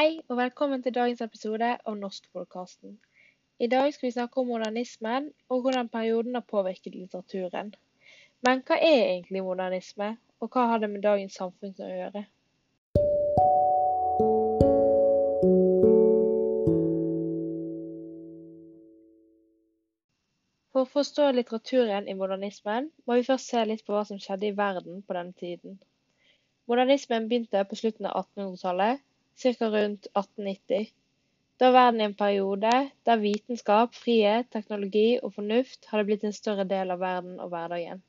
Hei, og velkommen til dagens episode av Norskpodkasten. I dag skal vi snakke om modernismen, og hvordan perioden har påvirket litteraturen. Men hva er egentlig modernisme, og hva har det med dagens samfunn å gjøre? For å forstå litteraturen i modernismen, må vi først se litt på hva som skjedde i verden på denne tiden. Modernismen begynte på slutten av 1800-tallet ca. rundt 1890. Da var verden i en periode der vitenskap, frihet, teknologi og fornuft hadde blitt en større del av verden og hverdagen.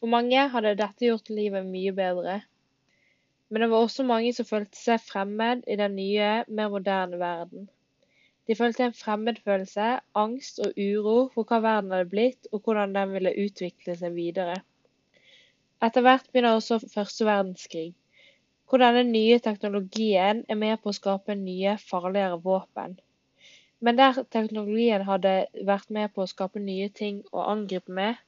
For mange hadde dette gjort livet mye bedre. Men det var også mange som følte seg fremmed i den nye, mer moderne verden. De følte en fremmedfølelse, angst og uro for hva verden hadde blitt, og hvordan den ville utvikle seg videre. Etter hvert begynner også første verdenskrig hvor denne nye teknologien er med på å skape nye, farligere våpen. Men der teknologien hadde vært med på å skape nye ting å angripe med,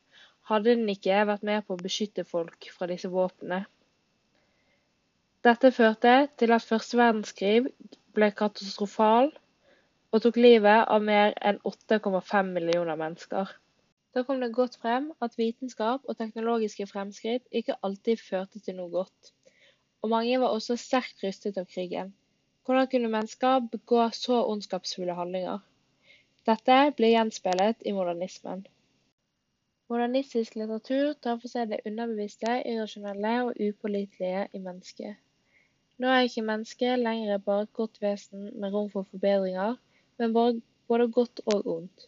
hadde den ikke vært med på å beskytte folk fra disse våpnene. Dette førte til at første verdenskrig ble katastrofal og tok livet av mer enn 8,5 millioner mennesker. Da kom det godt frem at vitenskap og teknologiske fremskritt ikke alltid førte til noe godt og mange var også sterkt rystet av krigen. Hvordan kunne mennesker begå så ondskapsfulle handlinger? Dette blir gjenspeilet i modernismen. Modernistisk litteratur tar for seg det underbevisste, irrasjonelle og upålitelige i mennesket. Nå er ikke mennesket lenger bare et godt vesen med rom for forbedringer, men både godt og ondt.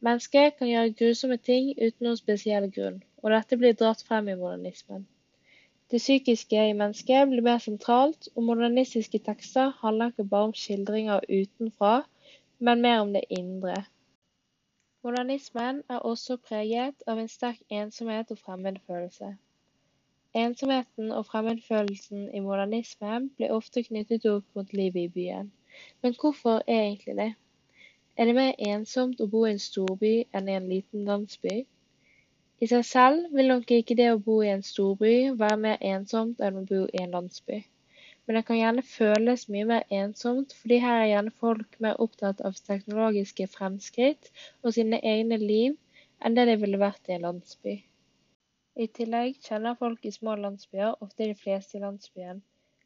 Mennesket kan gjøre grusomme ting uten noen spesiell grunn, og dette blir dratt frem i modernismen. Det psykiske i mennesket blir mer sentralt, og modernistiske tekster handler ikke bare om skildringer utenfra, men mer om det indre. Modernismen er også preget av en sterk ensomhet og fremmedfølelse. Ensomheten og fremmedfølelsen i modernismen blir ofte knyttet opp mot livet i byen. Men hvorfor er egentlig det? Er det mer ensomt å bo i en storby enn i en liten landsby? I seg selv vil nok ikke det å bo i en storby være mer ensomt enn å bo i en landsby, men det kan gjerne føles mye mer ensomt fordi her er gjerne folk mer opptatt av teknologiske fremskritt og sine egne liv enn det det ville vært i en landsby. I tillegg kjenner folk i små landsbyer ofte de fleste i landsbyen,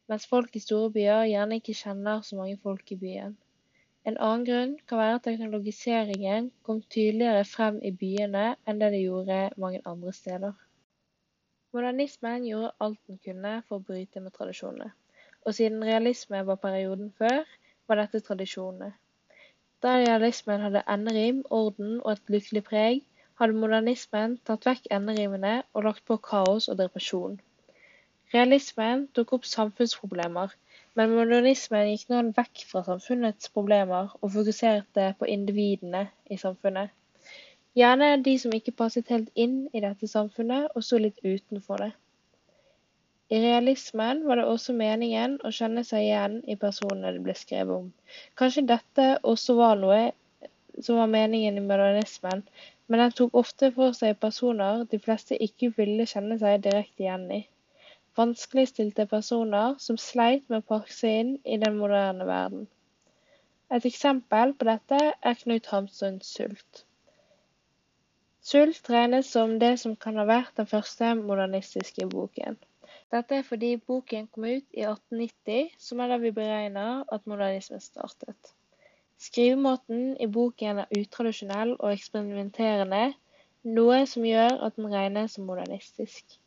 mens folk i store byer gjerne ikke kjenner så mange folk i byen. En annen grunn kan være at teknologiseringen kom tydeligere frem i byene enn det det gjorde mange andre steder. Modernismen gjorde alt den kunne for å bryte med tradisjonene, og siden realisme var perioden før, var dette tradisjonene. Da realismen hadde enderim, orden og et lykkelig preg, hadde modernismen tatt vekk enderimene og lagt på kaos og depresjon. Realismen tok opp samfunnsproblemer, men modernismen gikk nå vekk fra samfunnets problemer og fokuserte på individene i samfunnet. Gjerne de som ikke passet helt inn i dette samfunnet og sto litt utenfor det. I realismen var det også meningen å kjenne seg igjen i personene det ble skrevet om. Kanskje dette også var noe som var meningen i modernismen, men den tok ofte for seg personer de fleste ikke ville kjenne seg direkte igjen i vanskeligstilte personer som sleit med å passe inn i den moderne verden. Et eksempel på dette er Knut Hamsuns Sult. Sult regnes som det som kan ha vært den første modernistiske boken. Dette er fordi boken kom ut i 1890, som er da vi beregner at modernismen startet. Skrivemåten i boken er utradisjonell og eksperimenterende, noe som gjør at den regnes som modernistisk.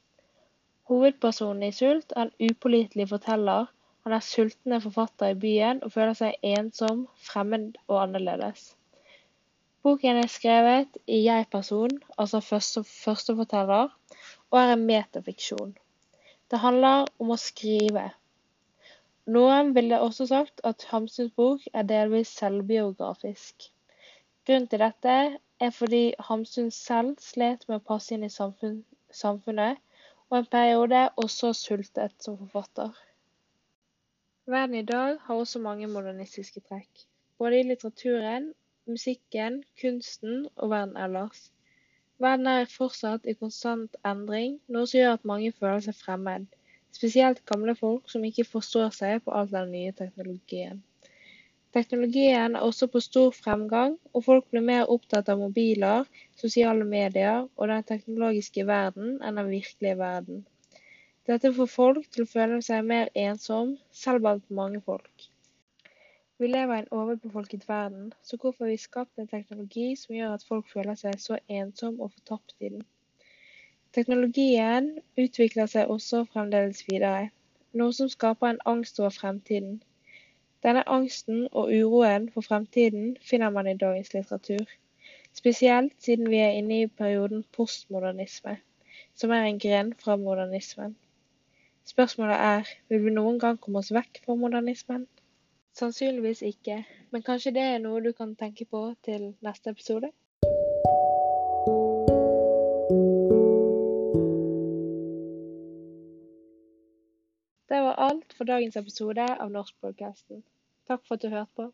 Hovedpersonen i Sult er en upålitelig forteller, han er sultende forfatter i byen og føler seg ensom, fremmed og annerledes. Boken er skrevet i jeg-person, altså førsteforteller, og er en metafiksjon. Det handler om å skrive. Noen ville også sagt at Hamsuns bok er delvis selvbiografisk. Grunnen til dette er fordi Hamsun selv slet med å passe inn i samfunnet, og en periode også sultet som forfatter. Verden i dag har også mange modernistiske trekk, både i litteraturen, musikken, kunsten og verden ellers. Verden er fortsatt i konstant endring, noe som gjør at mange føler seg fremmed. spesielt gamle folk som ikke forstår seg på all den nye teknologien. Teknologien er også på stor fremgang, og folk blir mer opptatt av mobiler, sosiale medier og den teknologiske verden enn den virkelige verden. Dette får folk til å føle seg mer ensom, selv blant mange folk. Vi lever i en overbefolket verden, så hvorfor har vi skapt en teknologi som gjør at folk føler seg så ensom og fortapt i den? Teknologien utvikler seg også fremdeles videre, noe som skaper en angst over fremtiden. Denne angsten og uroen for fremtiden finner man i dagens litteratur, spesielt siden vi er inne i perioden postmodernisme, som er en gren fra modernismen. Spørsmålet er, vil vi noen gang komme oss vekk fra modernismen? Sannsynligvis ikke, men kanskje det er noe du kan tenke på til neste episode? For dagens episode av Norskpodkasten. Takk for at du hørte på.